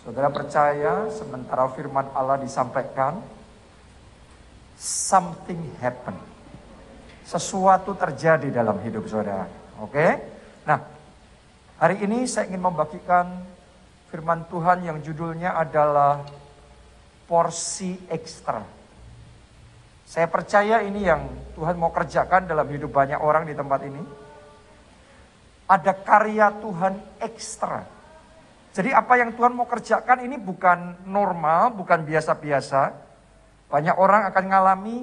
Saudara percaya sementara firman Allah disampaikan, something happen. Sesuatu terjadi dalam hidup saudara. Oke? Nah, hari ini saya ingin membagikan firman Tuhan yang judulnya adalah porsi ekstra. Saya percaya ini yang Tuhan mau kerjakan dalam hidup banyak orang di tempat ini. Ada karya Tuhan ekstra jadi apa yang Tuhan mau kerjakan ini bukan normal, bukan biasa-biasa. Banyak orang akan ngalami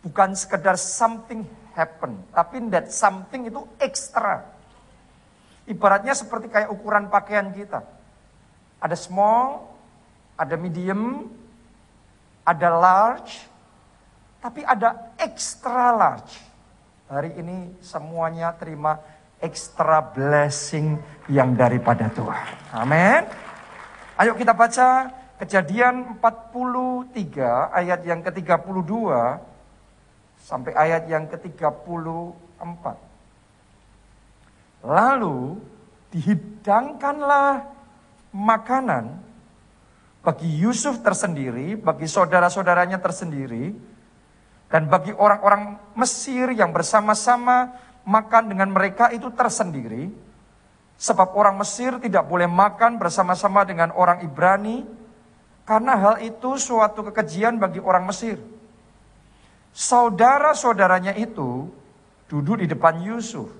bukan sekedar something happen, tapi that something itu ekstra. Ibaratnya seperti kayak ukuran pakaian kita. Ada small, ada medium, ada large, tapi ada extra large. Hari ini semuanya terima extra blessing yang daripada Tuhan. Amin. Ayo kita baca Kejadian 43 ayat yang ke-32 sampai ayat yang ke-34. Lalu dihidangkanlah makanan bagi Yusuf tersendiri, bagi saudara-saudaranya tersendiri, dan bagi orang-orang Mesir yang bersama-sama makan dengan mereka itu tersendiri. Sebab orang Mesir tidak boleh makan bersama-sama dengan orang Ibrani. Karena hal itu suatu kekejian bagi orang Mesir. Saudara-saudaranya itu duduk di depan Yusuf.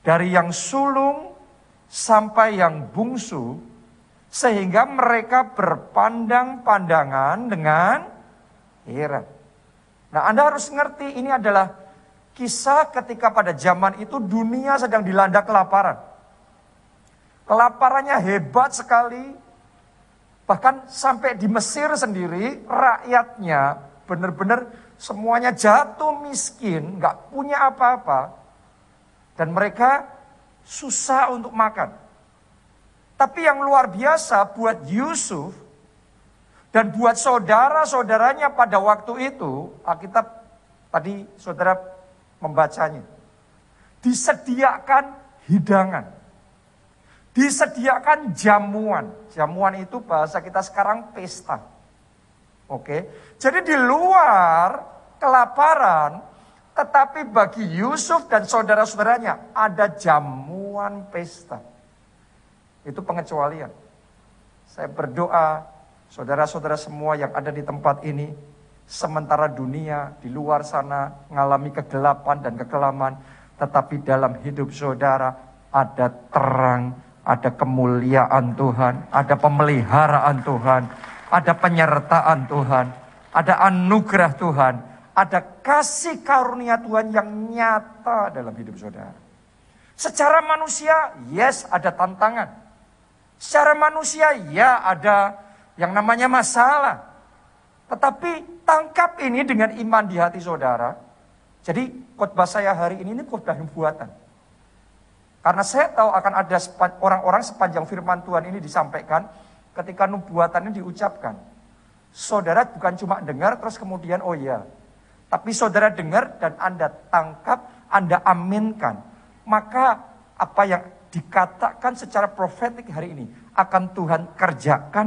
Dari yang sulung sampai yang bungsu. Sehingga mereka berpandang-pandangan dengan heran. Nah Anda harus ngerti ini adalah Kisah ketika pada zaman itu dunia sedang dilanda kelaparan. Kelaparannya hebat sekali. Bahkan sampai di Mesir sendiri rakyatnya benar-benar semuanya jatuh miskin, nggak punya apa-apa. Dan mereka susah untuk makan. Tapi yang luar biasa buat Yusuf dan buat saudara-saudaranya pada waktu itu, Alkitab tadi saudara membacanya. Disediakan hidangan. Disediakan jamuan. Jamuan itu bahasa kita sekarang pesta. Oke. Jadi di luar kelaparan, tetapi bagi Yusuf dan saudara-saudaranya ada jamuan pesta. Itu pengecualian. Saya berdoa saudara-saudara semua yang ada di tempat ini Sementara dunia di luar sana mengalami kegelapan dan kekelaman, tetapi dalam hidup saudara ada terang, ada kemuliaan Tuhan, ada pemeliharaan Tuhan, ada penyertaan Tuhan, ada anugerah Tuhan, ada kasih karunia Tuhan yang nyata dalam hidup saudara. Secara manusia, yes ada tantangan. Secara manusia, ya ada yang namanya masalah. Tetapi tangkap ini dengan iman di hati saudara. Jadi khotbah saya hari ini ini khotbah buatan. Karena saya tahu akan ada orang-orang sepanjang firman Tuhan ini disampaikan ketika nubuatan ini diucapkan. Saudara bukan cuma dengar terus kemudian oh iya. Tapi saudara dengar dan Anda tangkap, Anda aminkan. Maka apa yang dikatakan secara profetik hari ini akan Tuhan kerjakan,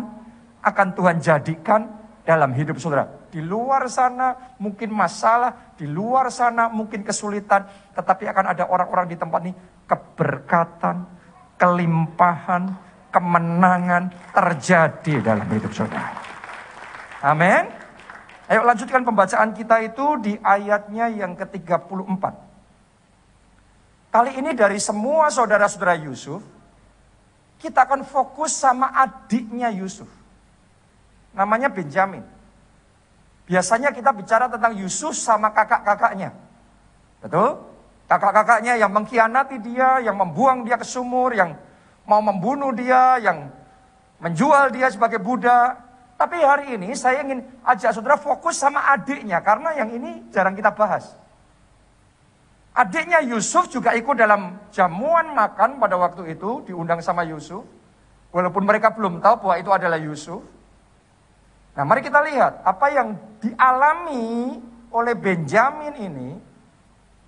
akan Tuhan jadikan dalam hidup saudara. Di luar sana mungkin masalah, di luar sana mungkin kesulitan, tetapi akan ada orang-orang di tempat ini keberkatan, kelimpahan, kemenangan terjadi dalam hidup saudara. Amin. Ayo lanjutkan pembacaan kita itu di ayatnya yang ke-34. Kali ini dari semua saudara-saudara Yusuf, kita akan fokus sama adiknya Yusuf namanya Benjamin. Biasanya kita bicara tentang Yusuf sama kakak-kakaknya. Betul? Kakak-kakaknya yang mengkhianati dia, yang membuang dia ke sumur, yang mau membunuh dia, yang menjual dia sebagai budak. Tapi hari ini saya ingin ajak saudara fokus sama adiknya, karena yang ini jarang kita bahas. Adiknya Yusuf juga ikut dalam jamuan makan pada waktu itu, diundang sama Yusuf. Walaupun mereka belum tahu bahwa itu adalah Yusuf. Nah mari kita lihat apa yang dialami oleh Benjamin ini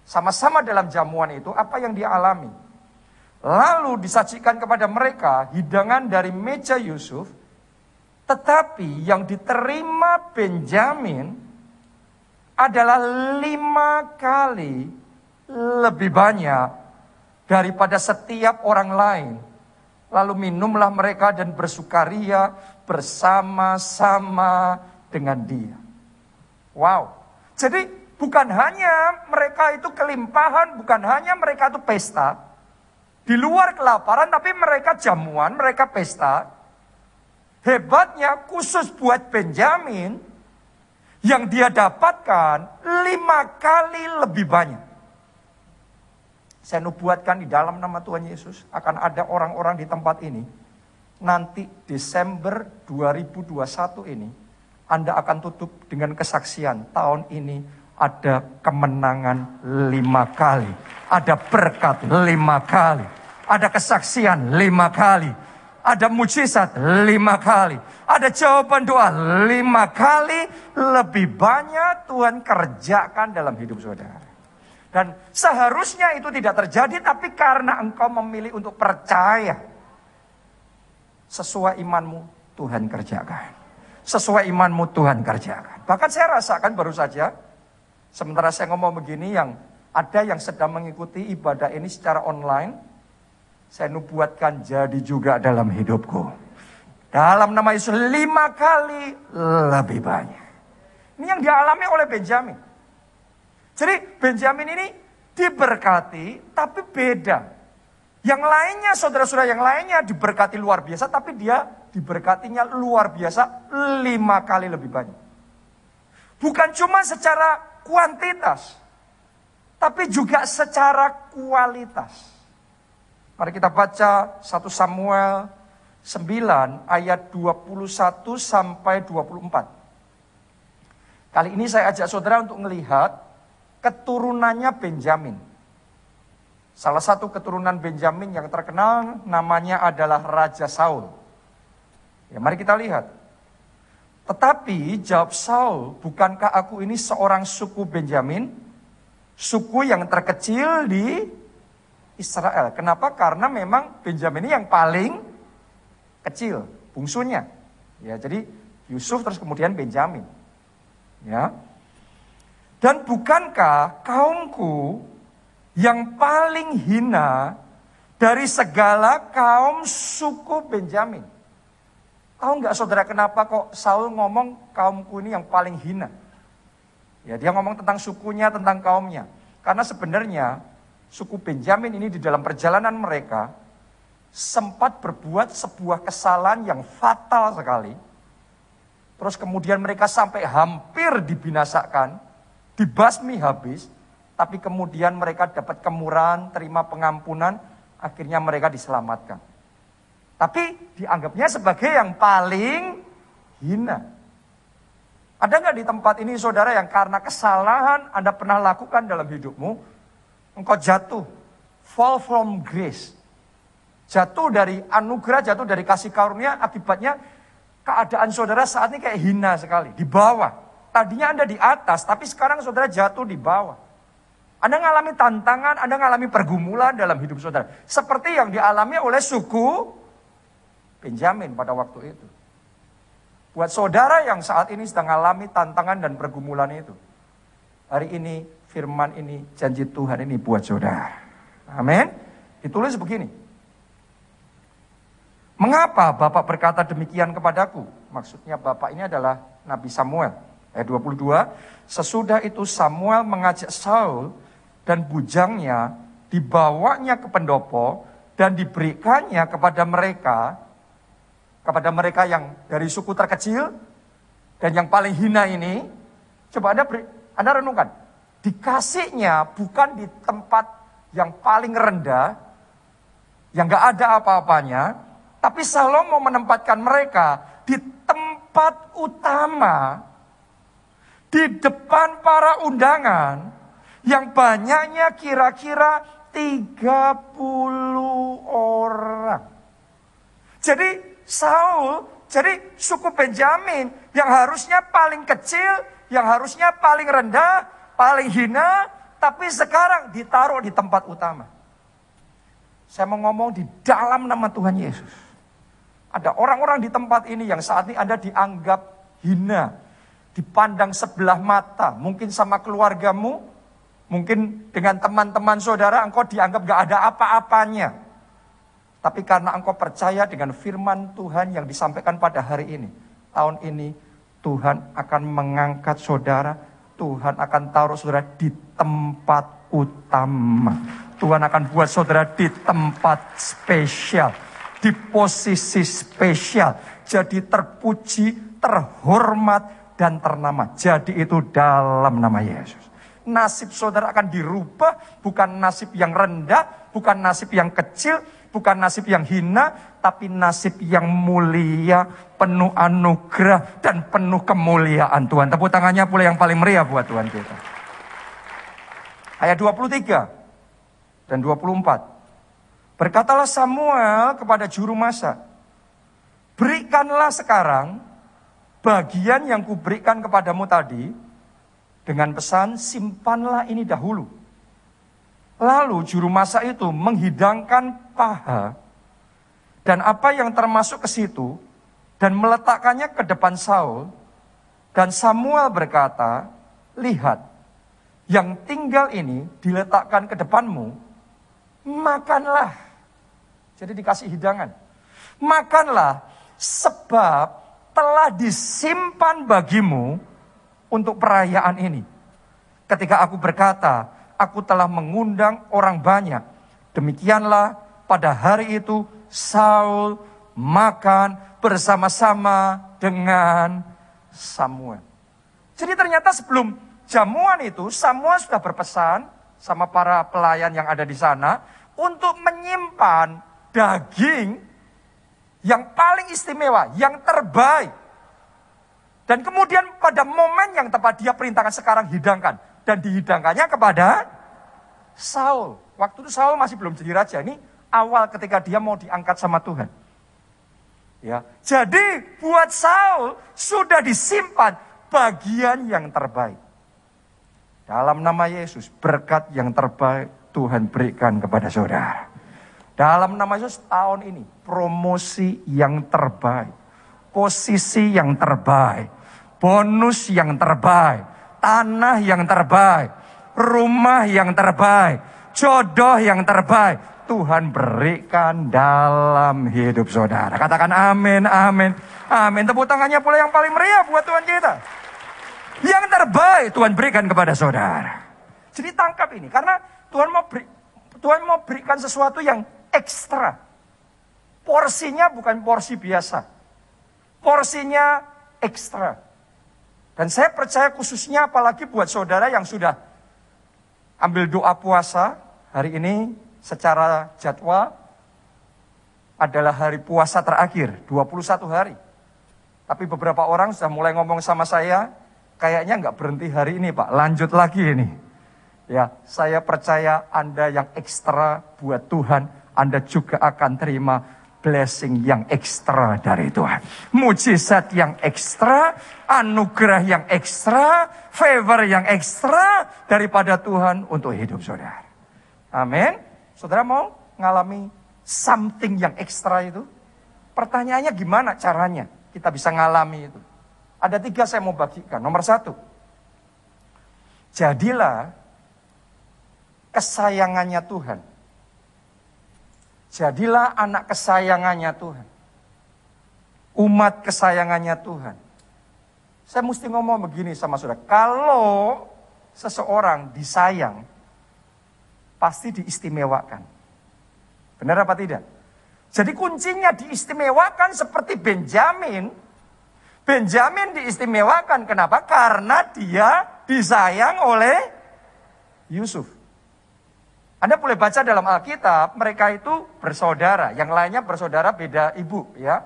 sama-sama dalam jamuan itu apa yang dialami. Lalu disajikan kepada mereka hidangan dari meja Yusuf, tetapi yang diterima Benjamin adalah lima kali lebih banyak daripada setiap orang lain. Lalu minumlah mereka dan bersukaria bersama-sama dengan dia. Wow. Jadi bukan hanya mereka itu kelimpahan, bukan hanya mereka itu pesta. Di luar kelaparan tapi mereka jamuan, mereka pesta. Hebatnya khusus buat Benjamin yang dia dapatkan lima kali lebih banyak. Saya nubuatkan di dalam nama Tuhan Yesus akan ada orang-orang di tempat ini. Nanti Desember 2021 ini Anda akan tutup dengan kesaksian tahun ini ada kemenangan lima kali. Ada berkat lima kali. Ada kesaksian lima kali ada mujizat lima kali. Ada jawaban doa lima kali. Lebih banyak Tuhan kerjakan dalam hidup saudara. Dan seharusnya itu tidak terjadi. Tapi karena engkau memilih untuk percaya. Sesuai imanmu Tuhan kerjakan. Sesuai imanmu Tuhan kerjakan. Bahkan saya rasakan baru saja. Sementara saya ngomong begini yang ada yang sedang mengikuti ibadah ini secara online saya nubuatkan jadi juga dalam hidupku. Dalam nama Yesus lima kali lebih banyak. Ini yang dialami oleh Benjamin. Jadi Benjamin ini diberkati tapi beda. Yang lainnya saudara-saudara yang lainnya diberkati luar biasa tapi dia diberkatinya luar biasa lima kali lebih banyak. Bukan cuma secara kuantitas tapi juga secara kualitas. Mari kita baca 1 Samuel 9 ayat 21 sampai 24. Kali ini saya ajak saudara untuk melihat keturunannya Benjamin. Salah satu keturunan Benjamin yang terkenal namanya adalah Raja Saul. Ya, mari kita lihat. Tetapi jawab Saul, bukankah aku ini seorang suku Benjamin? Suku yang terkecil di Israel. Kenapa? Karena memang Benjamin ini yang paling kecil, bungsunya. Ya, jadi Yusuf terus kemudian Benjamin. Ya. Dan bukankah kaumku yang paling hina dari segala kaum suku Benjamin? Tahu nggak saudara kenapa kok Saul ngomong kaumku ini yang paling hina? Ya dia ngomong tentang sukunya, tentang kaumnya. Karena sebenarnya suku Benjamin ini di dalam perjalanan mereka sempat berbuat sebuah kesalahan yang fatal sekali. Terus kemudian mereka sampai hampir dibinasakan, dibasmi habis, tapi kemudian mereka dapat kemurahan, terima pengampunan, akhirnya mereka diselamatkan. Tapi dianggapnya sebagai yang paling hina. Ada nggak di tempat ini saudara yang karena kesalahan Anda pernah lakukan dalam hidupmu, engkau jatuh. Fall from grace. Jatuh dari anugerah, jatuh dari kasih karunia, akibatnya keadaan saudara saat ini kayak hina sekali, di bawah. Tadinya Anda di atas, tapi sekarang saudara jatuh di bawah. Anda mengalami tantangan, Anda mengalami pergumulan dalam hidup saudara. Seperti yang dialami oleh suku Benjamin pada waktu itu. Buat saudara yang saat ini sedang mengalami tantangan dan pergumulan itu. Hari ini firman ini, janji Tuhan ini buat saudara. Amin. Ditulis begini. Mengapa Bapak berkata demikian kepadaku? Maksudnya Bapak ini adalah Nabi Samuel. Ayat 22, sesudah itu Samuel mengajak Saul dan bujangnya dibawanya ke pendopo dan diberikannya kepada mereka kepada mereka yang dari suku terkecil dan yang paling hina ini coba Anda beri, Anda renungkan dikasihnya bukan di tempat yang paling rendah, yang gak ada apa-apanya, tapi Salomo menempatkan mereka di tempat utama, di depan para undangan, yang banyaknya kira-kira 30 orang. Jadi Saul, jadi suku Benjamin yang harusnya paling kecil, yang harusnya paling rendah, paling hina, tapi sekarang ditaruh di tempat utama. Saya mau ngomong di dalam nama Tuhan Yesus. Ada orang-orang di tempat ini yang saat ini Anda dianggap hina, dipandang sebelah mata, mungkin sama keluargamu, mungkin dengan teman-teman saudara, engkau dianggap gak ada apa-apanya. Tapi karena engkau percaya dengan firman Tuhan yang disampaikan pada hari ini, tahun ini Tuhan akan mengangkat saudara, Tuhan akan taruh saudara di tempat utama. Tuhan akan buat saudara di tempat spesial, di posisi spesial. Jadi terpuji, terhormat, dan ternama. Jadi itu dalam nama Yesus. Nasib saudara akan dirubah, bukan nasib yang rendah, bukan nasib yang kecil, bukan nasib yang hina, tapi nasib yang mulia, penuh anugerah, dan penuh kemuliaan Tuhan. Tepuk tangannya pula yang paling meriah buat Tuhan kita. Ayat 23 dan 24. Berkatalah Samuel kepada juru masak, berikanlah sekarang bagian yang kuberikan kepadamu tadi, dengan pesan simpanlah ini dahulu. Lalu juru masak itu menghidangkan paha dan apa yang termasuk ke situ dan meletakkannya ke depan Saul. Dan Samuel berkata, lihat, yang tinggal ini diletakkan ke depanmu makanlah. Jadi dikasih hidangan. Makanlah sebab telah disimpan bagimu untuk perayaan ini. Ketika aku berkata, aku telah mengundang orang banyak. Demikianlah pada hari itu Saul makan bersama-sama dengan Samuel. Jadi ternyata sebelum jamuan itu Samuel sudah berpesan sama para pelayan yang ada di sana untuk menyimpan daging yang paling istimewa, yang terbaik. Dan kemudian pada momen yang tepat dia perintahkan sekarang hidangkan. Dan dihidangkannya kepada Saul. Waktu itu Saul masih belum jadi raja. Ini awal ketika dia mau diangkat sama Tuhan. Ya, jadi buat Saul sudah disimpan bagian yang terbaik. Dalam nama Yesus, berkat yang terbaik Tuhan berikan kepada saudara. Dalam nama Yesus tahun ini promosi yang terbaik, posisi yang terbaik, bonus yang terbaik, tanah yang terbaik, rumah yang terbaik, jodoh yang terbaik. Tuhan berikan dalam hidup saudara. Katakan amin, amin, amin. Tepuk tangannya pula yang paling meriah buat Tuhan kita. Yang terbaik Tuhan berikan kepada saudara. Jadi tangkap ini, karena Tuhan mau beri, Tuhan mau berikan sesuatu yang ekstra. Porsinya bukan porsi biasa. Porsinya ekstra. Dan saya percaya khususnya apalagi buat saudara yang sudah ambil doa puasa hari ini secara jadwal adalah hari puasa terakhir, 21 hari. Tapi beberapa orang sudah mulai ngomong sama saya, kayaknya nggak berhenti hari ini Pak, lanjut lagi ini. Ya, saya percaya Anda yang ekstra buat Tuhan, Anda juga akan terima blessing yang ekstra dari Tuhan. Mujizat yang ekstra, anugerah yang ekstra, favor yang ekstra daripada Tuhan untuk hidup saudara. Amin. Saudara mau ngalami something yang ekstra itu? Pertanyaannya gimana caranya kita bisa ngalami itu? Ada tiga saya mau bagikan. Nomor satu, jadilah kesayangannya Tuhan. Jadilah anak kesayangannya Tuhan. Umat kesayangannya Tuhan. Saya mesti ngomong begini sama saudara. Kalau seseorang disayang, pasti diistimewakan. Benar apa tidak? Jadi kuncinya diistimewakan seperti Benjamin. Benjamin diistimewakan. Kenapa? Karena dia disayang oleh Yusuf. Anda boleh baca dalam Alkitab, mereka itu bersaudara, yang lainnya bersaudara beda ibu ya.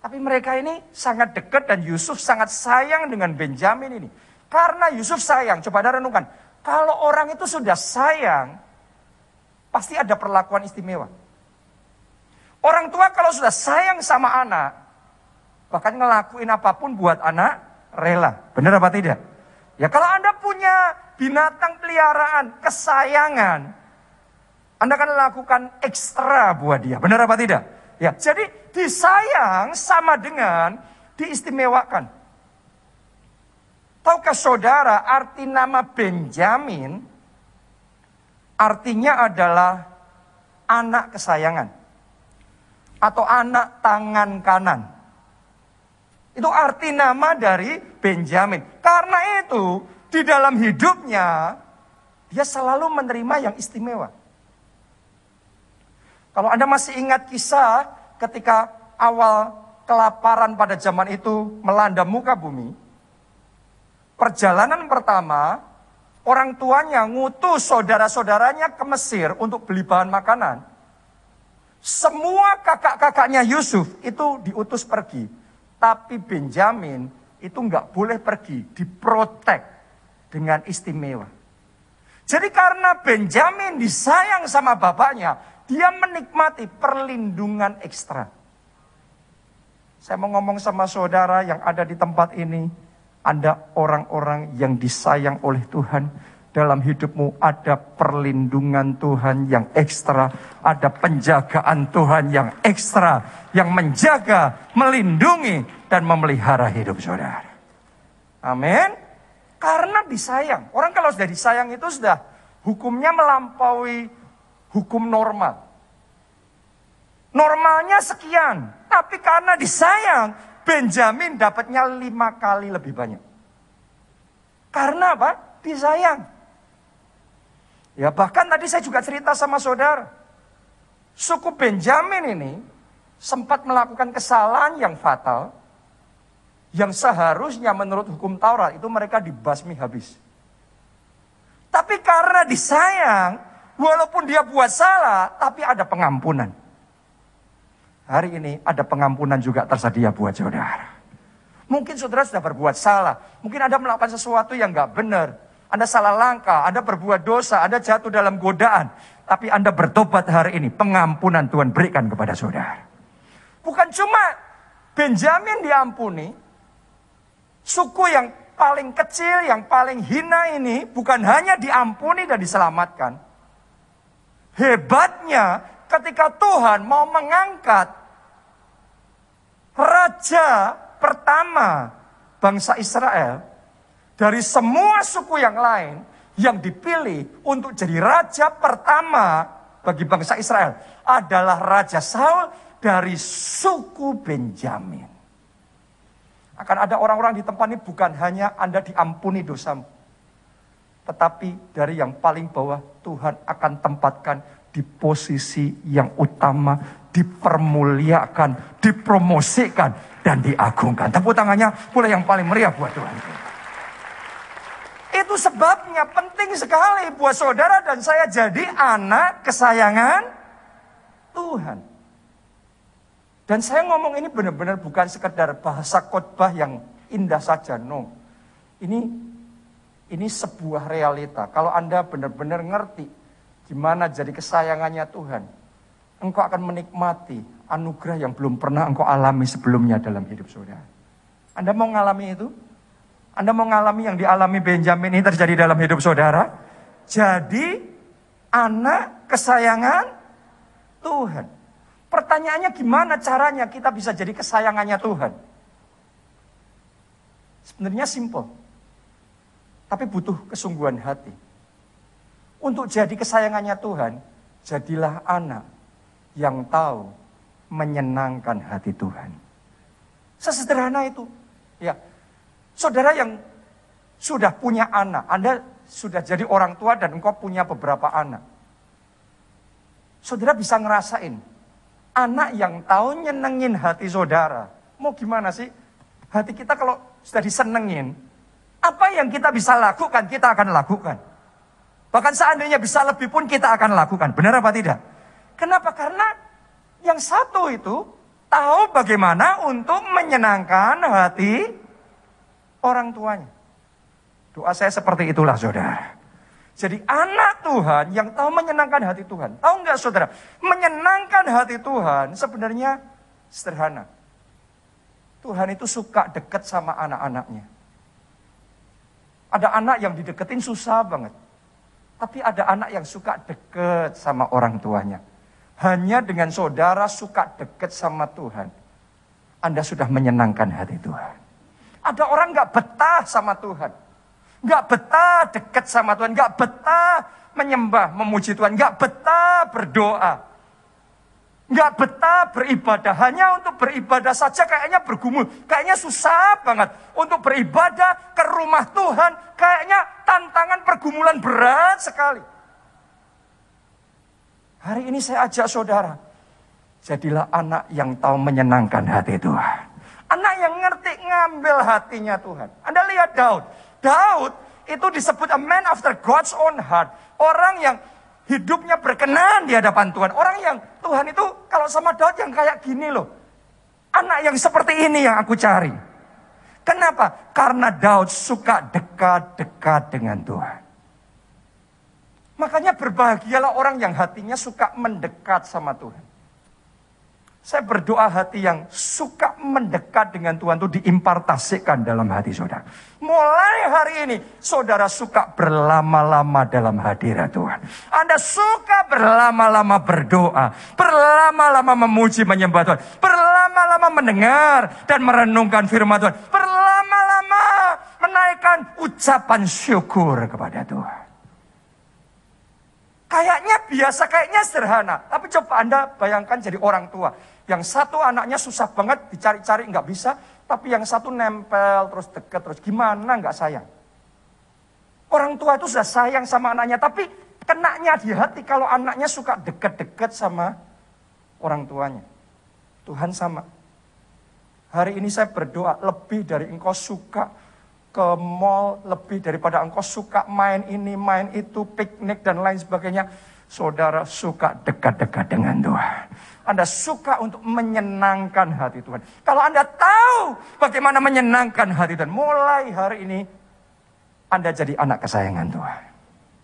Tapi mereka ini sangat dekat dan Yusuf sangat sayang dengan Benjamin ini. Karena Yusuf sayang, coba Anda renungkan. Kalau orang itu sudah sayang, pasti ada perlakuan istimewa. Orang tua kalau sudah sayang sama anak, bahkan ngelakuin apa pun buat anak, rela. Benar apa tidak? Ya kalau Anda punya binatang peliharaan, kesayangan, Anda akan lakukan ekstra buat dia. Benar apa tidak? Ya, jadi disayang sama dengan diistimewakan. Tahukah saudara arti nama Benjamin artinya adalah anak kesayangan atau anak tangan kanan. Itu arti nama dari Benjamin. Karena itu di dalam hidupnya dia selalu menerima yang istimewa. Kalau Anda masih ingat kisah ketika awal kelaparan pada zaman itu melanda muka bumi, perjalanan pertama orang tuanya ngutus saudara-saudaranya ke Mesir untuk beli bahan makanan. Semua kakak-kakaknya Yusuf itu diutus pergi. Tapi Benjamin itu nggak boleh pergi, diprotek dengan istimewa. Jadi karena Benjamin disayang sama bapaknya, dia menikmati perlindungan ekstra. Saya mau ngomong sama saudara yang ada di tempat ini. Anda orang-orang yang disayang oleh Tuhan. Dalam hidupmu ada perlindungan Tuhan yang ekstra. Ada penjagaan Tuhan yang ekstra. Yang menjaga, melindungi, dan memelihara hidup saudara. Amin. Karena disayang. Orang kalau sudah disayang itu sudah hukumnya melampaui hukum normal. Normalnya sekian, tapi karena disayang, Benjamin dapatnya lima kali lebih banyak. Karena apa? Disayang. Ya bahkan tadi saya juga cerita sama saudara. Suku Benjamin ini sempat melakukan kesalahan yang fatal. Yang seharusnya menurut hukum Taurat itu mereka dibasmi habis. Tapi karena disayang, Walaupun dia buat salah, tapi ada pengampunan. Hari ini ada pengampunan juga tersedia buat saudara. Mungkin saudara sudah berbuat salah. Mungkin Anda melakukan sesuatu yang gak benar. Anda salah langkah, Anda berbuat dosa, Anda jatuh dalam godaan. Tapi Anda bertobat hari ini, pengampunan Tuhan berikan kepada saudara. Bukan cuma Benjamin diampuni, suku yang paling kecil, yang paling hina ini bukan hanya diampuni dan diselamatkan, Hebatnya ketika Tuhan mau mengangkat raja pertama bangsa Israel dari semua suku yang lain yang dipilih untuk jadi raja pertama bagi bangsa Israel adalah Raja Saul dari suku Benjamin. Akan ada orang-orang di tempat ini bukan hanya Anda diampuni dosamu. Tetapi dari yang paling bawah Tuhan akan tempatkan di posisi yang utama, dipermuliakan, dipromosikan, dan diagungkan. Tepuk tangannya boleh yang paling meriah buat Tuhan. Itu sebabnya penting sekali buat saudara dan saya jadi anak kesayangan Tuhan. Dan saya ngomong ini benar-benar bukan sekedar bahasa khotbah yang indah saja, no. Ini ini sebuah realita. Kalau Anda benar-benar ngerti gimana jadi kesayangannya Tuhan, engkau akan menikmati anugerah yang belum pernah engkau alami sebelumnya dalam hidup saudara. Anda mau mengalami itu? Anda mau mengalami yang dialami Benjamin ini terjadi dalam hidup saudara? Jadi anak kesayangan Tuhan. Pertanyaannya gimana caranya kita bisa jadi kesayangannya Tuhan? Sebenarnya simple. Tapi butuh kesungguhan hati. Untuk jadi kesayangannya Tuhan, jadilah anak yang tahu menyenangkan hati Tuhan. Sesederhana itu. Ya. Saudara yang sudah punya anak, Anda sudah jadi orang tua dan engkau punya beberapa anak. Saudara bisa ngerasain anak yang tahu nyenengin hati saudara. Mau gimana sih? Hati kita kalau sudah disenengin, apa yang kita bisa lakukan, kita akan lakukan. Bahkan seandainya bisa lebih pun kita akan lakukan. Benar apa tidak? Kenapa? Karena yang satu itu tahu bagaimana untuk menyenangkan hati orang tuanya. Doa saya seperti itulah saudara. Jadi anak Tuhan yang tahu menyenangkan hati Tuhan. Tahu nggak saudara? Menyenangkan hati Tuhan sebenarnya sederhana. Tuhan itu suka dekat sama anak-anaknya. Ada anak yang dideketin susah banget. Tapi ada anak yang suka deket sama orang tuanya. Hanya dengan saudara suka deket sama Tuhan. Anda sudah menyenangkan hati Tuhan. Ada orang gak betah sama Tuhan. Gak betah deket sama Tuhan. Gak betah menyembah, memuji Tuhan. Gak betah berdoa. Gak betah beribadah. Hanya untuk beribadah saja kayaknya bergumul. Kayaknya susah banget. Untuk beribadah ke rumah Tuhan. Kayaknya tantangan pergumulan berat sekali. Hari ini saya ajak saudara. Jadilah anak yang tahu menyenangkan hati Tuhan. Anak yang ngerti ngambil hatinya Tuhan. Anda lihat Daud. Daud itu disebut a man after God's own heart. Orang yang hidupnya berkenan di hadapan Tuhan. Orang yang Tuhan itu kalau sama Daud yang kayak gini loh. Anak yang seperti ini yang aku cari. Kenapa? Karena Daud suka dekat-dekat dengan Tuhan. Makanya berbahagialah orang yang hatinya suka mendekat sama Tuhan. Saya berdoa hati yang suka mendekat dengan Tuhan itu diimpartasikan dalam hati saudara. Mulai hari ini saudara suka berlama-lama dalam hadirat Tuhan. Anda suka berlama-lama berdoa, berlama-lama memuji menyembah Tuhan, berlama-lama mendengar dan merenungkan firman Tuhan, berlama-lama menaikkan ucapan syukur kepada Tuhan. Kayaknya biasa, kayaknya sederhana. Tapi coba Anda bayangkan jadi orang tua. Yang satu anaknya susah banget dicari-cari nggak bisa. Tapi yang satu nempel terus deket terus. Gimana nggak sayang? Orang tua itu sudah sayang sama anaknya. Tapi kenaknya di hati kalau anaknya suka deket-deket sama orang tuanya. Tuhan sama. Hari ini saya berdoa lebih dari engkau suka ke mall lebih daripada engkau suka main ini, main itu, piknik dan lain sebagainya. Saudara suka dekat-dekat dengan Tuhan. Anda suka untuk menyenangkan hati Tuhan. Kalau Anda tahu bagaimana menyenangkan hati Tuhan, mulai hari ini Anda jadi anak kesayangan Tuhan.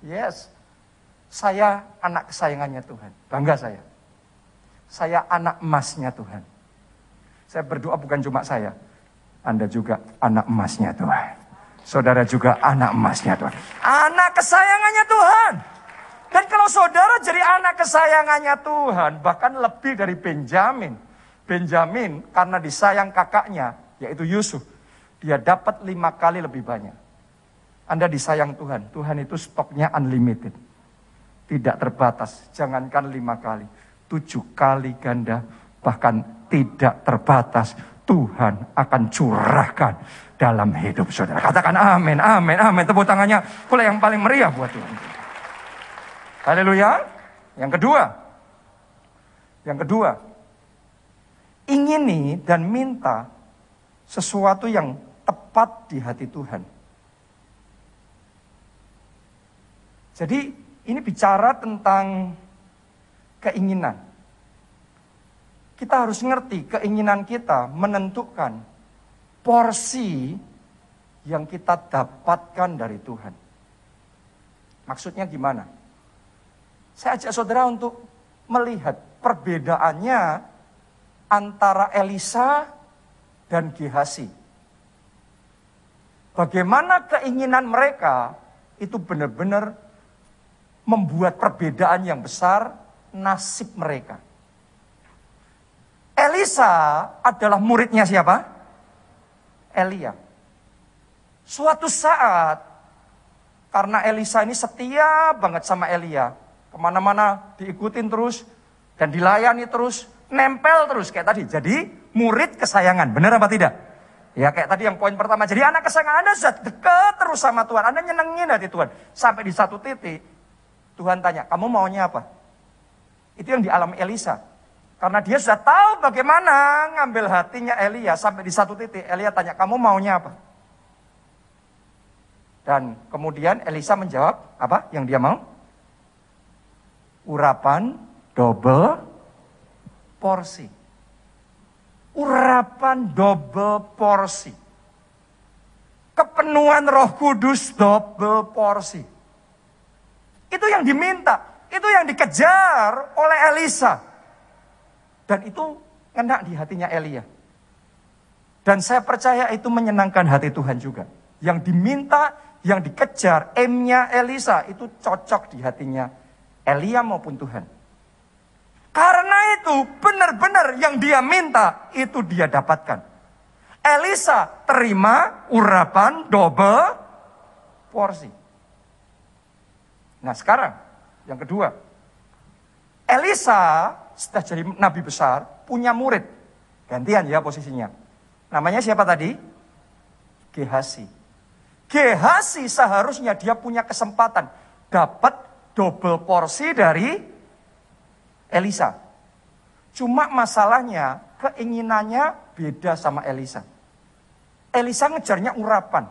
Yes, saya anak kesayangannya Tuhan. Bangga saya. Saya anak emasnya Tuhan. Saya berdoa bukan cuma saya, anda juga anak emasnya Tuhan. Saudara juga anak emasnya Tuhan. Anak kesayangannya Tuhan. Dan kalau saudara jadi anak kesayangannya Tuhan, bahkan lebih dari Benjamin. Benjamin karena disayang kakaknya, yaitu Yusuf. Dia dapat lima kali lebih banyak. Anda disayang Tuhan. Tuhan itu stoknya unlimited. Tidak terbatas. Jangankan lima kali. Tujuh kali ganda. Bahkan tidak terbatas Tuhan akan curahkan dalam hidup saudara. Katakan amin, amin, amin. Tepuk tangannya pula yang paling meriah buat Tuhan. Haleluya. Yang kedua. Yang kedua. Ingini dan minta sesuatu yang tepat di hati Tuhan. Jadi ini bicara tentang keinginan. Kita harus ngerti keinginan kita menentukan porsi yang kita dapatkan dari Tuhan. Maksudnya gimana? Saya ajak saudara untuk melihat perbedaannya antara Elisa dan Gehasi. Bagaimana keinginan mereka itu benar-benar membuat perbedaan yang besar nasib mereka. Elisa adalah muridnya siapa? Elia. Suatu saat, karena Elisa ini setia banget sama Elia, ke mana-mana diikutin terus, dan dilayani terus, nempel terus kayak tadi. Jadi murid kesayangan, benar apa tidak? Ya kayak tadi yang poin pertama, jadi anak kesayangan Anda sudah dekat terus sama Tuhan, Anda nyenengin hati Tuhan. Sampai di satu titik, Tuhan tanya, kamu maunya apa? Itu yang dialami Elisa. Karena dia sudah tahu bagaimana ngambil hatinya Elia sampai di satu titik. Elia tanya, kamu maunya apa? Dan kemudian Elisa menjawab, apa yang dia mau? Urapan double porsi. Urapan double porsi. Kepenuhan roh kudus double porsi. Itu yang diminta. Itu yang dikejar oleh Elisa. Dan itu kena di hatinya Elia. Dan saya percaya itu menyenangkan hati Tuhan juga. Yang diminta yang dikejar, M-nya Elisa itu cocok di hatinya Elia maupun Tuhan. Karena itu benar-benar yang dia minta itu dia dapatkan. Elisa terima urapan double porsi. Nah sekarang yang kedua. Elisa sudah jadi nabi besar, punya murid. Gantian ya posisinya. Namanya siapa tadi? Gehasi. Gehasi seharusnya dia punya kesempatan dapat double porsi dari Elisa. Cuma masalahnya keinginannya beda sama Elisa. Elisa ngejarnya urapan.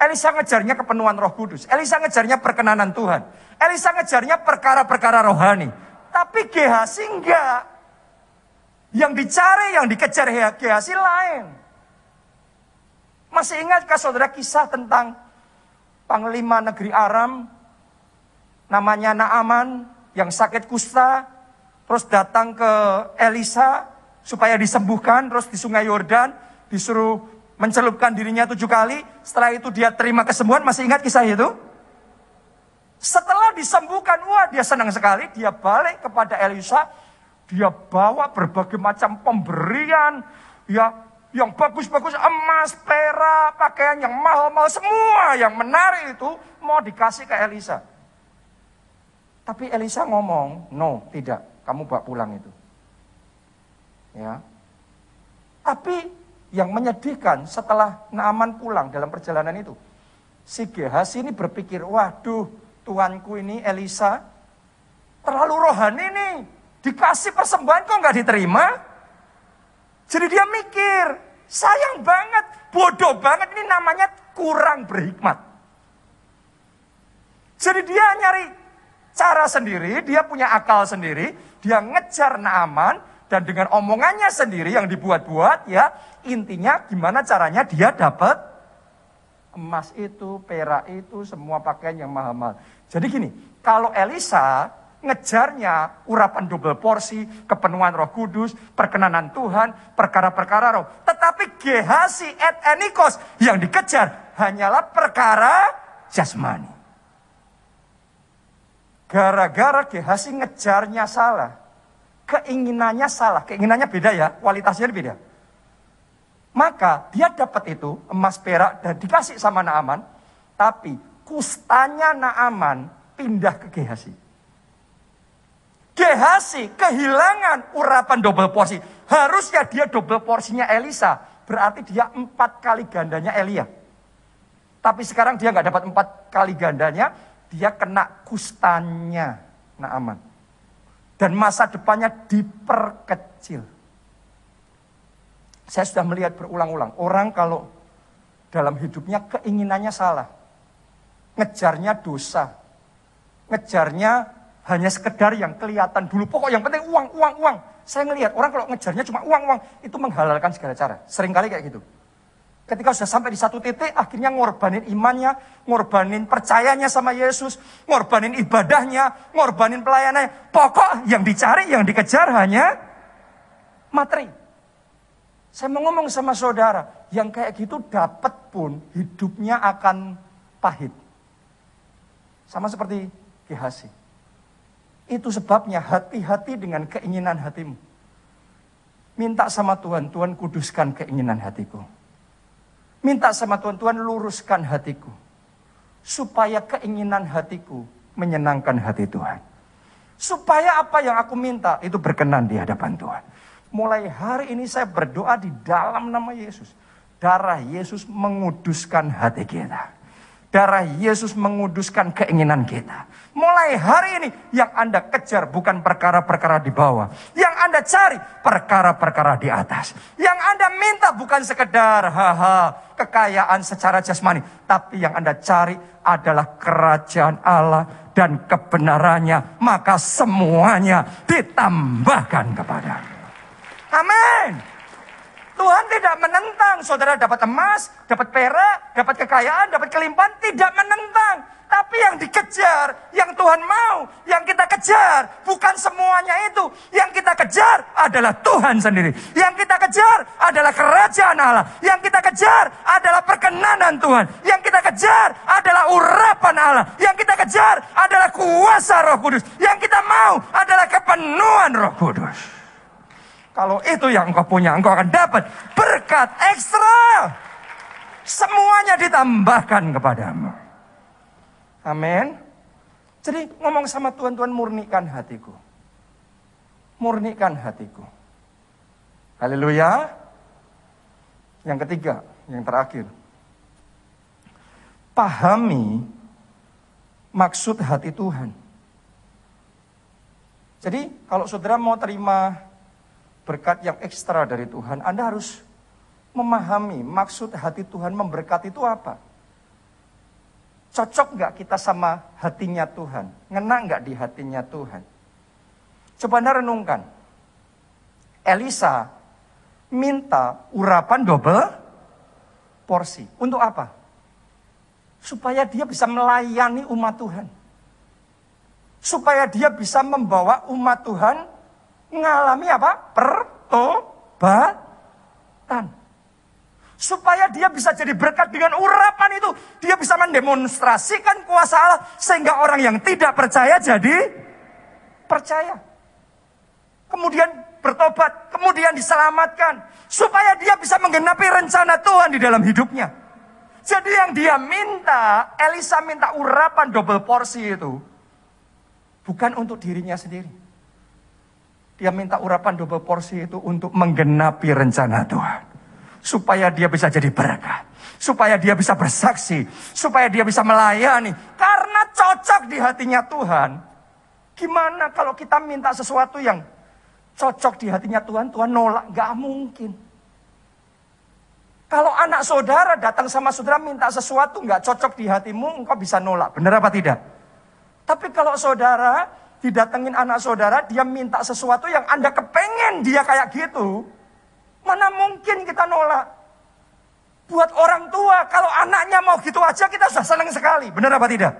Elisa ngejarnya kepenuhan roh kudus. Elisa ngejarnya perkenanan Tuhan. Elisa ngejarnya perkara-perkara rohani. Tapi Gehasi enggak. Yang dicari, yang dikejar Gehasi lain. Masih ingatkah saudara kisah tentang Panglima Negeri Aram? Namanya Naaman yang sakit kusta. Terus datang ke Elisa supaya disembuhkan. Terus di sungai Yordan disuruh mencelupkan dirinya tujuh kali, setelah itu dia terima kesembuhan, masih ingat kisah itu? Setelah disembuhkan, wah dia senang sekali, dia balik kepada Elisa, dia bawa berbagai macam pemberian, ya yang bagus-bagus, emas, perak, pakaian yang mahal-mahal, semua yang menarik itu mau dikasih ke Elisa. Tapi Elisa ngomong, no, tidak, kamu bawa pulang itu. Ya. Tapi yang menyedihkan setelah Naaman pulang dalam perjalanan itu. Si Gehasi ini berpikir, waduh tuanku ini Elisa terlalu rohani nih. Dikasih persembahan kok nggak diterima? Jadi dia mikir, sayang banget, bodoh banget ini namanya kurang berhikmat. Jadi dia nyari cara sendiri, dia punya akal sendiri, dia ngejar Naaman, dan dengan omongannya sendiri yang dibuat-buat ya, intinya gimana caranya dia dapat emas itu, perak itu, semua pakaian yang mahal-mahal. Jadi gini, kalau Elisa ngejarnya urapan double porsi, kepenuhan roh kudus, perkenanan Tuhan, perkara-perkara roh. Tetapi Gehasi et Enikos yang dikejar hanyalah perkara jasmani. Gara-gara Gehasi ngejarnya salah, keinginannya salah, keinginannya beda ya, kualitasnya beda. Maka dia dapat itu emas perak dan dikasih sama Naaman, tapi kustanya Naaman pindah ke Gehasi. Gehasi kehilangan urapan double porsi. Harusnya dia double porsinya Elisa, berarti dia empat kali gandanya Elia. Tapi sekarang dia nggak dapat empat kali gandanya, dia kena kustanya Naaman dan masa depannya diperkecil. Saya sudah melihat berulang-ulang, orang kalau dalam hidupnya keinginannya salah. Ngejarnya dosa. Ngejarnya hanya sekedar yang kelihatan dulu. Pokok yang penting uang, uang, uang. Saya ngelihat orang kalau ngejarnya cuma uang, uang. Itu menghalalkan segala cara. Seringkali kayak gitu. Ketika sudah sampai di satu titik, akhirnya ngorbanin imannya, ngorbanin percayanya sama Yesus, ngorbanin ibadahnya, ngorbanin pelayanannya. Pokok yang dicari, yang dikejar hanya materi. Saya mau ngomong sama saudara, yang kayak gitu dapat pun hidupnya akan pahit. Sama seperti Gehasi. Itu sebabnya hati-hati dengan keinginan hatimu. Minta sama Tuhan, Tuhan kuduskan keinginan hatiku. Minta sama Tuhan, Tuhan luruskan hatiku. Supaya keinginan hatiku menyenangkan hati Tuhan. Supaya apa yang aku minta itu berkenan di hadapan Tuhan. Mulai hari ini saya berdoa di dalam nama Yesus. Darah Yesus menguduskan hati kita. Darah Yesus menguduskan keinginan kita. Mulai hari ini yang Anda kejar bukan perkara-perkara di bawah. Yang Anda cari perkara-perkara di atas. Yang Anda minta bukan sekedar haha kekayaan secara jasmani. Tapi yang Anda cari adalah kerajaan Allah dan kebenarannya. Maka semuanya ditambahkan kepada Amin. Tuhan tidak menentang. Saudara dapat emas, dapat perak, dapat kekayaan, dapat kelimpahan. Tidak menentang. Tapi yang dikejar, yang Tuhan mau, yang kita kejar, bukan semuanya itu. Yang kita kejar adalah Tuhan sendiri. Yang kita kejar adalah kerajaan Allah. Yang kita kejar adalah perkenanan Tuhan. Yang kita kejar adalah urapan Allah. Yang kita kejar adalah kuasa roh kudus. Yang kita mau adalah kepenuhan roh kudus. Kalau itu yang engkau punya, engkau akan dapat berkat ekstra. Semuanya ditambahkan kepadamu. Amin. Jadi ngomong sama Tuhan, Tuhan murnikan hatiku. Murnikan hatiku. Haleluya. Yang ketiga, yang terakhir. Pahami maksud hati Tuhan. Jadi kalau saudara mau terima berkat yang ekstra dari Tuhan, Anda harus memahami maksud hati Tuhan memberkati itu apa. Cocok nggak kita sama hatinya Tuhan? Ngena nggak di hatinya Tuhan? Coba anda renungkan. Elisa minta urapan double porsi. Untuk apa? Supaya dia bisa melayani umat Tuhan. Supaya dia bisa membawa umat Tuhan mengalami apa? Pertobatan. Supaya dia bisa jadi berkat dengan urapan itu. Dia bisa mendemonstrasikan kuasa Allah. Sehingga orang yang tidak percaya jadi percaya. Kemudian bertobat. Kemudian diselamatkan. Supaya dia bisa menggenapi rencana Tuhan di dalam hidupnya. Jadi yang dia minta, Elisa minta urapan double porsi itu. Bukan untuk dirinya sendiri. Dia minta urapan double porsi itu untuk menggenapi rencana Tuhan supaya dia bisa jadi berkat, supaya dia bisa bersaksi, supaya dia bisa melayani karena cocok di hatinya Tuhan. Gimana kalau kita minta sesuatu yang cocok di hatinya Tuhan, Tuhan nolak? Gak mungkin. Kalau anak saudara datang sama saudara minta sesuatu nggak cocok di hatimu, engkau bisa nolak. Benar apa tidak? Tapi kalau saudara didatengin anak saudara, dia minta sesuatu yang Anda kepengen dia kayak gitu, Mana mungkin kita nolak? Buat orang tua, kalau anaknya mau gitu aja kita sudah senang sekali. Benar apa tidak?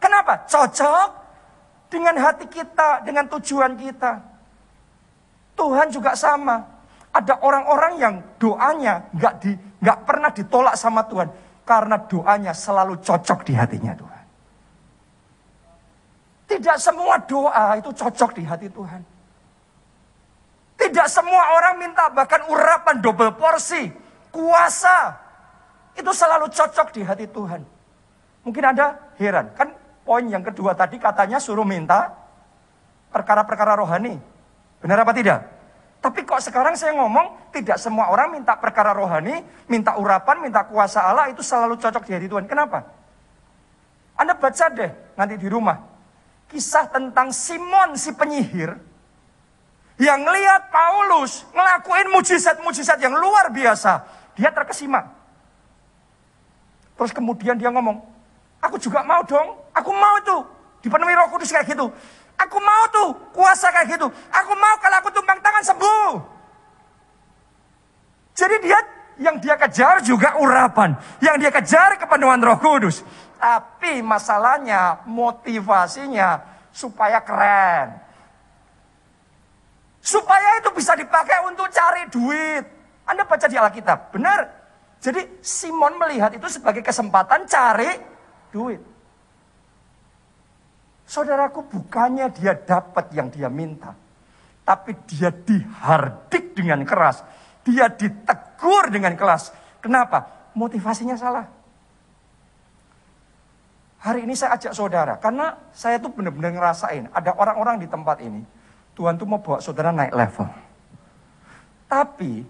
Kenapa? Cocok dengan hati kita, dengan tujuan kita. Tuhan juga sama. Ada orang-orang yang doanya nggak di nggak pernah ditolak sama Tuhan karena doanya selalu cocok di hatinya Tuhan. Tidak semua doa itu cocok di hati Tuhan. Tidak semua orang minta bahkan urapan double porsi, kuasa. Itu selalu cocok di hati Tuhan. Mungkin Anda heran, kan poin yang kedua tadi katanya suruh minta perkara-perkara rohani. Benar apa tidak? Tapi kok sekarang saya ngomong tidak semua orang minta perkara rohani, minta urapan, minta kuasa Allah itu selalu cocok di hati Tuhan. Kenapa? Anda baca deh nanti di rumah. Kisah tentang Simon si penyihir yang lihat Paulus ngelakuin mujizat-mujizat yang luar biasa. Dia terkesima. Terus kemudian dia ngomong, aku juga mau dong, aku mau tuh dipenuhi roh kudus kayak gitu. Aku mau tuh kuasa kayak gitu. Aku mau kalau aku tumpang tangan sembuh. Jadi dia yang dia kejar juga urapan. Yang dia kejar kepenuhan roh kudus. Tapi masalahnya motivasinya supaya keren. Supaya itu bisa dipakai untuk cari duit. Anda baca di Alkitab, benar. Jadi Simon melihat itu sebagai kesempatan cari duit. Saudaraku bukannya dia dapat yang dia minta. Tapi dia dihardik dengan keras. Dia ditegur dengan keras. Kenapa? Motivasinya salah. Hari ini saya ajak saudara. Karena saya tuh benar-benar ngerasain. Ada orang-orang di tempat ini Tuhan tuh mau bawa saudara naik level. Tapi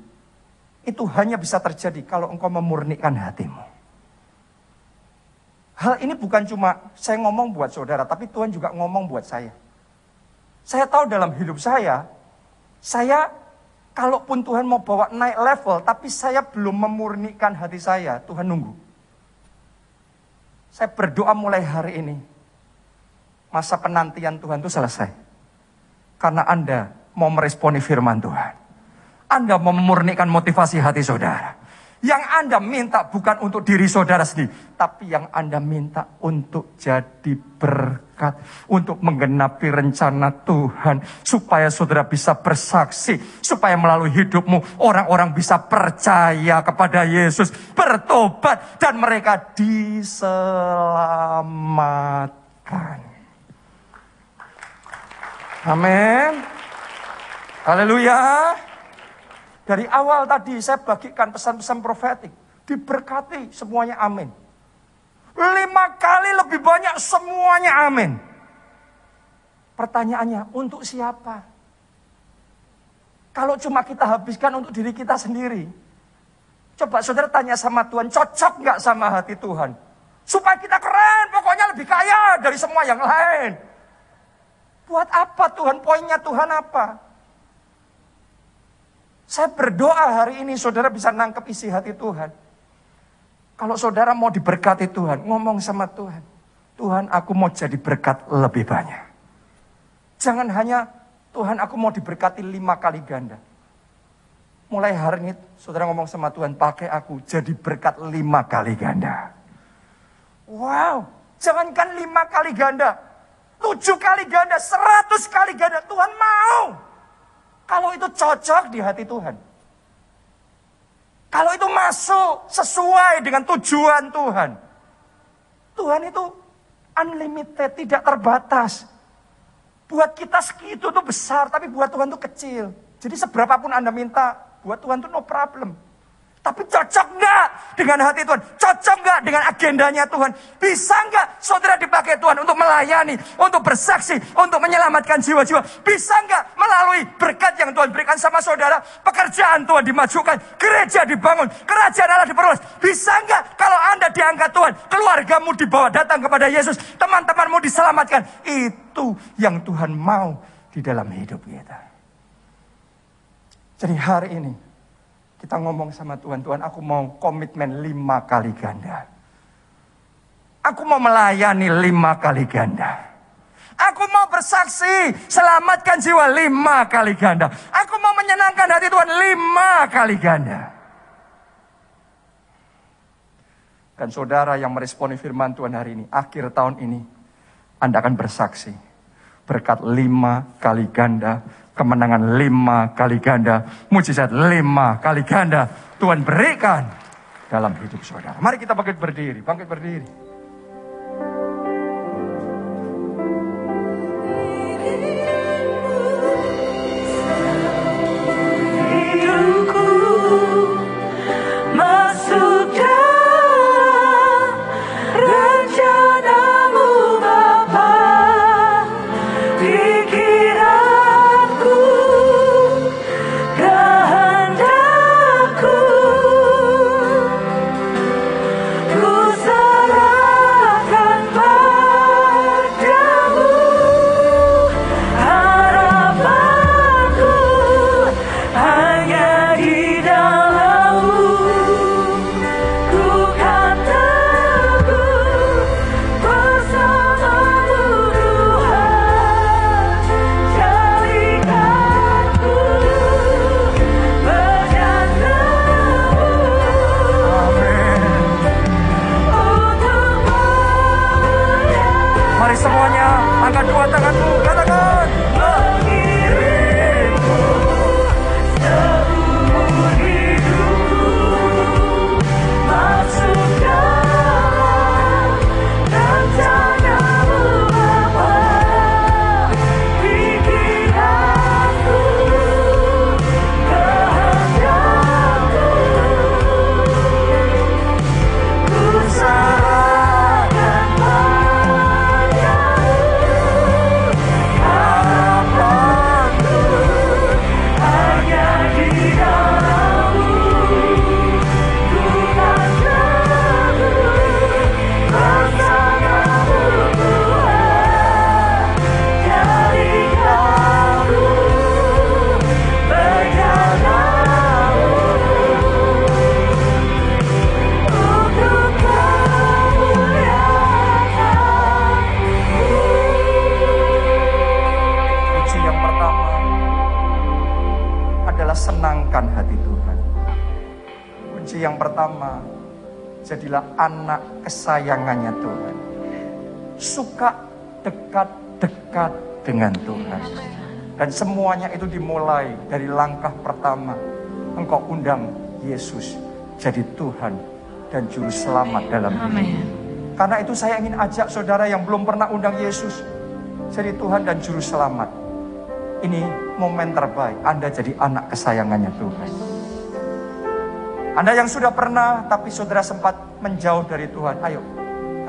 itu hanya bisa terjadi kalau engkau memurnikan hatimu. Hal ini bukan cuma saya ngomong buat saudara, tapi Tuhan juga ngomong buat saya. Saya tahu dalam hidup saya, saya kalaupun Tuhan mau bawa naik level, tapi saya belum memurnikan hati saya, Tuhan nunggu. Saya berdoa mulai hari ini, masa penantian Tuhan itu selesai. Karena Anda mau meresponi firman Tuhan. Anda memurnikan motivasi hati saudara. Yang Anda minta bukan untuk diri saudara sendiri, tapi yang Anda minta untuk jadi berkat, untuk menggenapi rencana Tuhan, supaya saudara bisa bersaksi, supaya melalui hidupmu orang-orang bisa percaya kepada Yesus, bertobat, dan mereka diselamatkan. Amin. Haleluya. Dari awal tadi saya bagikan pesan-pesan profetik. Diberkati semuanya amin. Lima kali lebih banyak semuanya amin. Pertanyaannya untuk siapa? Kalau cuma kita habiskan untuk diri kita sendiri. Coba saudara tanya sama Tuhan, cocok nggak sama hati Tuhan? Supaya kita keren, pokoknya lebih kaya dari semua yang lain. Buat apa Tuhan? Poinnya Tuhan apa? Saya berdoa hari ini saudara bisa nangkep isi hati Tuhan. Kalau saudara mau diberkati Tuhan, ngomong sama Tuhan. Tuhan aku mau jadi berkat lebih banyak. Jangan hanya Tuhan aku mau diberkati lima kali ganda. Mulai hari ini saudara ngomong sama Tuhan, pakai aku jadi berkat lima kali ganda. Wow, jangankan lima kali ganda. Tujuh kali ganda, seratus kali ganda. Tuhan mau. Kalau itu cocok di hati Tuhan. Kalau itu masuk sesuai dengan tujuan Tuhan. Tuhan itu unlimited, tidak terbatas. Buat kita segitu tuh besar, tapi buat Tuhan tuh kecil. Jadi seberapapun Anda minta, buat Tuhan tuh no problem. Tapi cocok nggak dengan hati Tuhan? Cocok nggak dengan agendanya Tuhan? Bisa nggak saudara dipakai Tuhan untuk melayani, untuk bersaksi, untuk menyelamatkan jiwa-jiwa? Bisa nggak melalui berkat yang Tuhan berikan sama saudara? Pekerjaan Tuhan dimajukan, gereja dibangun, kerajaan Allah diperluas. Bisa nggak kalau Anda diangkat Tuhan, keluargamu dibawa datang kepada Yesus, teman-temanmu diselamatkan? Itu yang Tuhan mau di dalam hidup kita. Jadi hari ini kita ngomong sama Tuhan, Tuhan aku mau komitmen lima kali ganda. Aku mau melayani lima kali ganda. Aku mau bersaksi, selamatkan jiwa lima kali ganda. Aku mau menyenangkan hati Tuhan lima kali ganda. Dan saudara yang meresponi firman Tuhan hari ini, akhir tahun ini, Anda akan bersaksi. Berkat lima kali ganda kemenangan lima kali ganda, mujizat lima kali ganda Tuhan berikan dalam hidup saudara. Mari kita bangkit berdiri, bangkit berdiri. Anak kesayangannya Tuhan. Suka dekat-dekat dengan Tuhan. Dan semuanya itu dimulai dari langkah pertama. Engkau undang Yesus jadi Tuhan dan Juru Selamat dalam hidup. Karena itu saya ingin ajak saudara yang belum pernah undang Yesus jadi Tuhan dan Juru Selamat. Ini momen terbaik Anda jadi anak kesayangannya Tuhan. Anda yang sudah pernah tapi saudara sempat menjauh dari Tuhan, ayo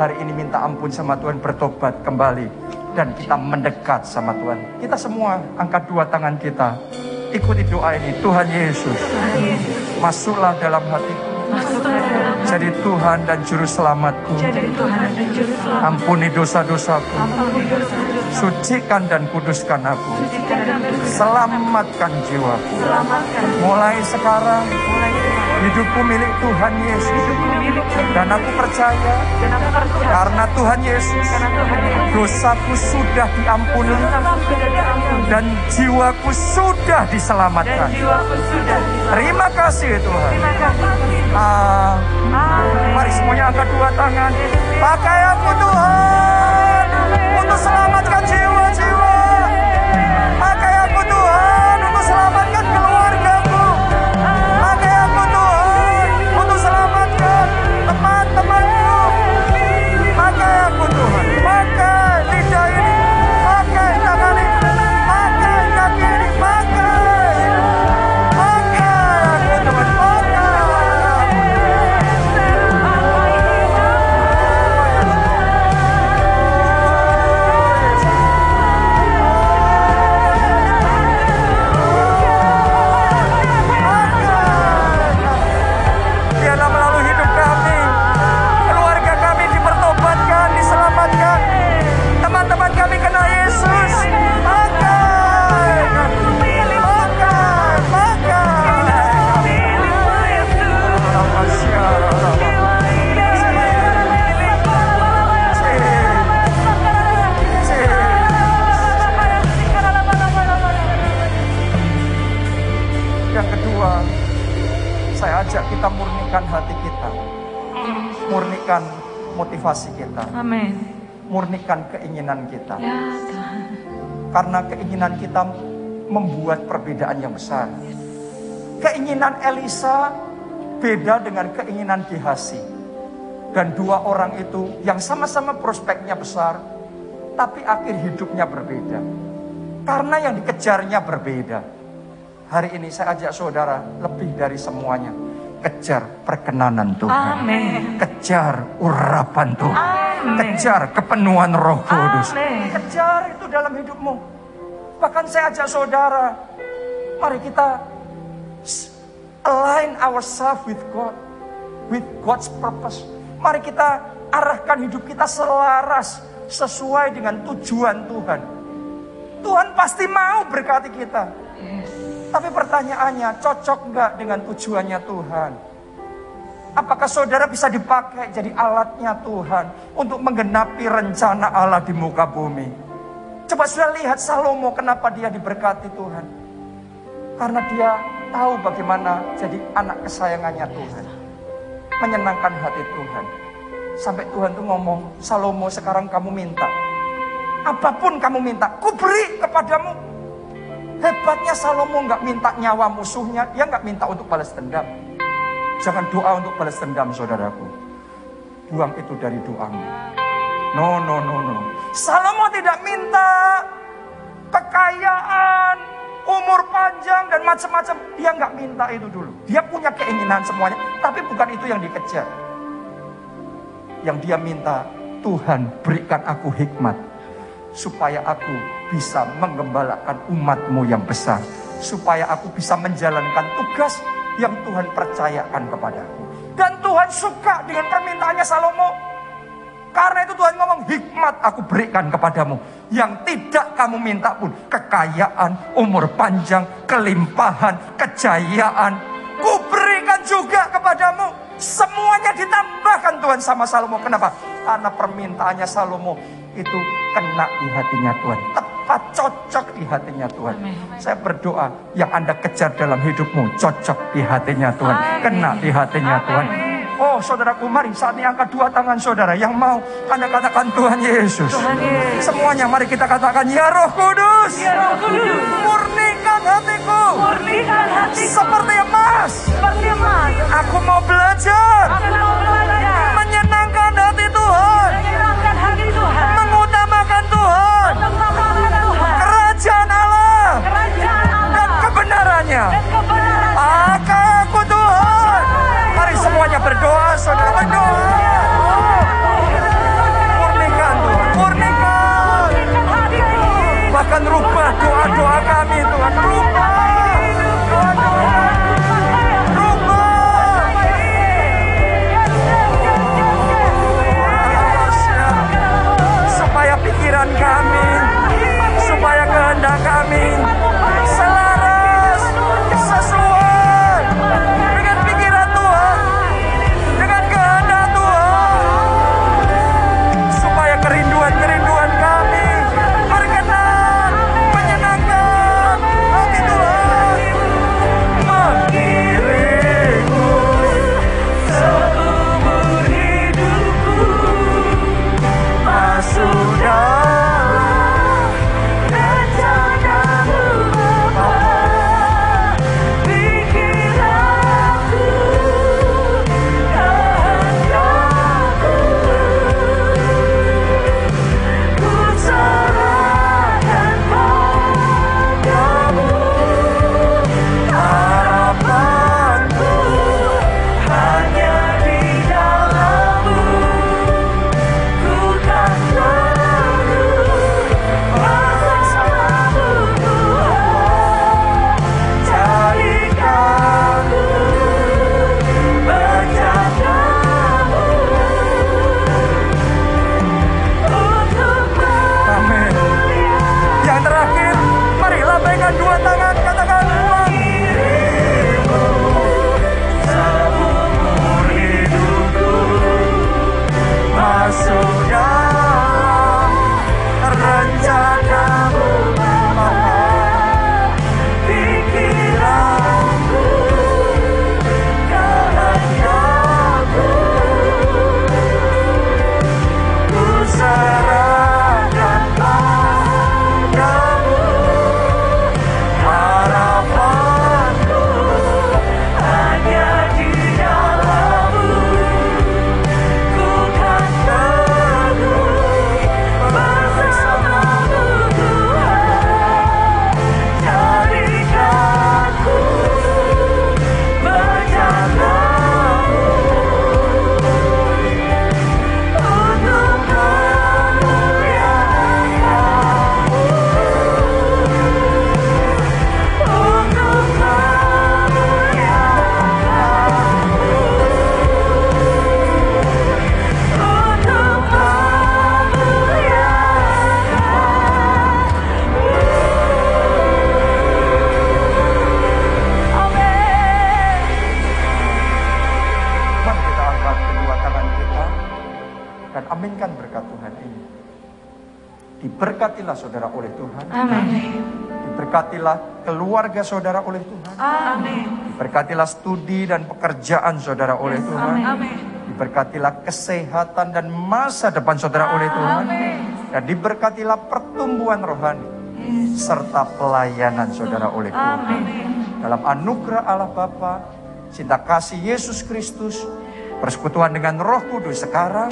hari ini minta ampun sama Tuhan, bertobat kembali dan kita mendekat sama Tuhan. Kita semua angkat dua tangan kita. Ikuti doa ini, Tuhan Yesus, masuklah dalam hatiku. Jadi Tuhan dan Juru Selamatku. Ampuni dosa-dosaku. Sucikan dan kuduskan aku. Selamatkan jiwaku. Mulai sekarang hidupku milik Tuhan Yesus. Dan aku percaya karena Tuhan Yesus dosaku sudah diampuni dan jiwaku sudah diselamatkan. Terima kasih Tuhan. Mari semuanya angkat dua tangan. Pakai aku Tuhan untuk selamatkan jiwa-jiwa. Besar. Keinginan Elisa beda dengan keinginan Gehasi. Dan dua orang itu yang sama-sama prospeknya besar, tapi akhir hidupnya berbeda. Karena yang dikejarnya berbeda. Hari ini saya ajak saudara lebih dari semuanya. Kejar perkenanan Tuhan. Amin. Kejar urapan Tuhan. Amin. Kejar kepenuhan roh kudus. Amin. Kejar itu dalam hidupmu. Bahkan saya ajak saudara. Mari kita align ourselves with God. With God's purpose. Mari kita arahkan hidup kita selaras. Sesuai dengan tujuan Tuhan. Tuhan pasti mau berkati kita. Tapi pertanyaannya, cocok nggak dengan tujuannya Tuhan? Apakah saudara bisa dipakai jadi alatnya Tuhan untuk menggenapi rencana Allah di muka bumi? Coba sudah lihat Salomo kenapa dia diberkati Tuhan. Karena dia tahu bagaimana jadi anak kesayangannya Tuhan. Menyenangkan hati Tuhan. Sampai Tuhan tuh ngomong, Salomo sekarang kamu minta. Apa pun kamu minta, ku beri kepadamu. Hebatnya Salomo nggak minta nyawa musuhnya, dia nggak minta untuk balas dendam. Jangan doa untuk balas dendam, saudaraku. Buang itu dari doamu. No, no, no, no. Salomo tidak minta kekayaan, umur panjang dan macam-macam. Dia nggak minta itu dulu. Dia punya keinginan semuanya, tapi bukan itu yang dikejar. Yang dia minta, Tuhan berikan aku hikmat supaya aku bisa mengembalakan umatmu yang besar. Supaya aku bisa menjalankan tugas yang Tuhan percayakan kepadaku. Dan Tuhan suka dengan permintaannya Salomo. Karena itu Tuhan ngomong, hikmat aku berikan kepadamu. Yang tidak kamu minta pun, kekayaan, umur panjang, kelimpahan, kejayaan. Ku berikan juga kepadamu. Semuanya ditambahkan Tuhan sama Salomo. Kenapa? Karena permintaannya Salomo itu kena di hatinya Tuhan. Tepat cocok di hatinya Tuhan. Saya berdoa yang Anda kejar dalam hidupmu cocok di hatinya Tuhan. Kena di hatinya Tuhan. Oh saudaraku mari saat ini angkat dua tangan saudara yang mau Anda katakan Tuhan Yesus. Tuhan Yesus. Semuanya mari kita katakan ya Roh Kudus. Ya Roh Kudus. Murnikan hatiku. Murnikan hatiku. Seperti emas. Seperti emas. Aku mau belajar. Aku mau belajar. Menyenangkan hati Tuhan. Menyenangkan hati Tuhan. Mengutamakan Tuhan. Mengutamakan Tuhan. Kerajaan Allah. Kerajaan Dan Allah. kebenarannya. Dan kebenaran. Pakai aku Tuhan. Mari semuanya berdoa. Saudara berdoa. Murnikan Tuhan. Murnikan. Bahkan rubah doa-doa kami Tuhan. Rubah. Keluarga saudara oleh Tuhan. Amin. Diberkatilah studi dan pekerjaan saudara oleh Tuhan. Amin. Diberkatilah kesehatan dan masa depan saudara oleh Tuhan. Dan diberkatilah pertumbuhan rohani. Serta pelayanan saudara oleh Tuhan. Dalam anugerah Allah Bapa, cinta kasih Yesus Kristus, persekutuan dengan roh kudus sekarang,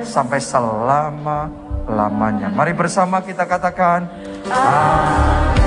sampai selama-lamanya. Mari bersama kita katakan, Amin.